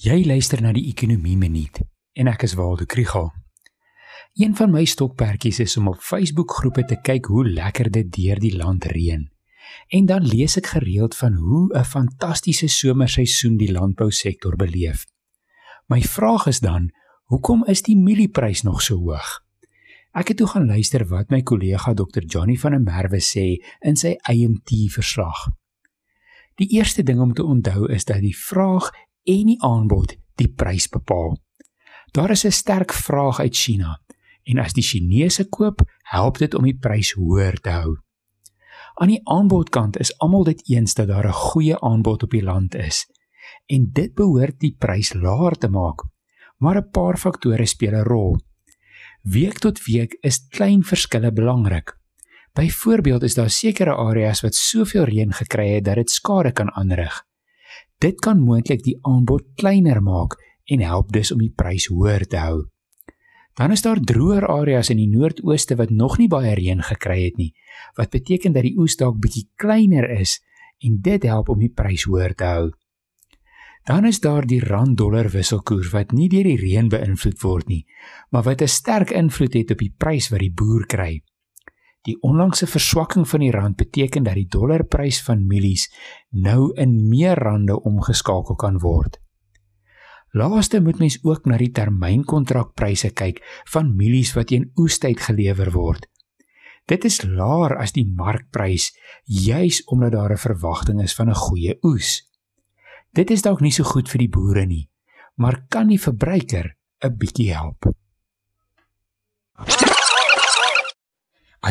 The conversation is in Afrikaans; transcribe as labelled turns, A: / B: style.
A: Jy luister na die Ekonomie Minuut en ek is Waldo Krugel. Een van my stokperdjies is om op Facebook groepe te kyk hoe lekker dit deur die land reën. En dan lees ek gereeld van hoe 'n fantastiese somerseisoen die landbousektor beleef. My vraag is dan, hoekom is die mielieprys nog so hoog? Ek het toe gaan luister wat my kollega Dr. Johnny van der Merwe sê in sy IMT verslag. Die eerste ding om te onthou is dat die vraag en die aanbod die prys bepaal. Daar is 'n sterk vraag uit China en as die Chinese koop, help dit om die prys hoër te hou. Aan die aanbodkant is almal dit eens dat daar 'n goeie aanbod op die land is en dit behoort die prys laer te maak. Maar 'n paar faktore speel 'n rol. Week tot week is klein verskille belangrik. Byvoorbeeld is daar sekere areas wat soveel reën gekry het dat dit skade kan aanrig. Dit kan moontlik die aanbod kleiner maak en help dus om die prys hoër te hou. Dan is daar droër areas in die noordooste wat nog nie baie reën gekry het nie, wat beteken dat die oes dalk bietjie kleiner is en dit help om die prys hoër te hou. Dan is daar die rand-dollar wisselkoers wat nie deur die reën beïnvloed word nie, maar wat 'n sterk invloed het op die prys wat die boer kry. Die onlangse verswakking van die rand beteken dat die dollarprys van mielies nou in meer rande omgeskakel kan word. Laaste moet mens ook na die termynkontrakpryse kyk van mielies wat teen oestyd gelewer word. Dit is laer as die markprys juis omdat daar 'n verwagting is van 'n goeie oes. Dit is dalk nie so goed vir die boere nie, maar kan die verbruiker 'n bietjie help.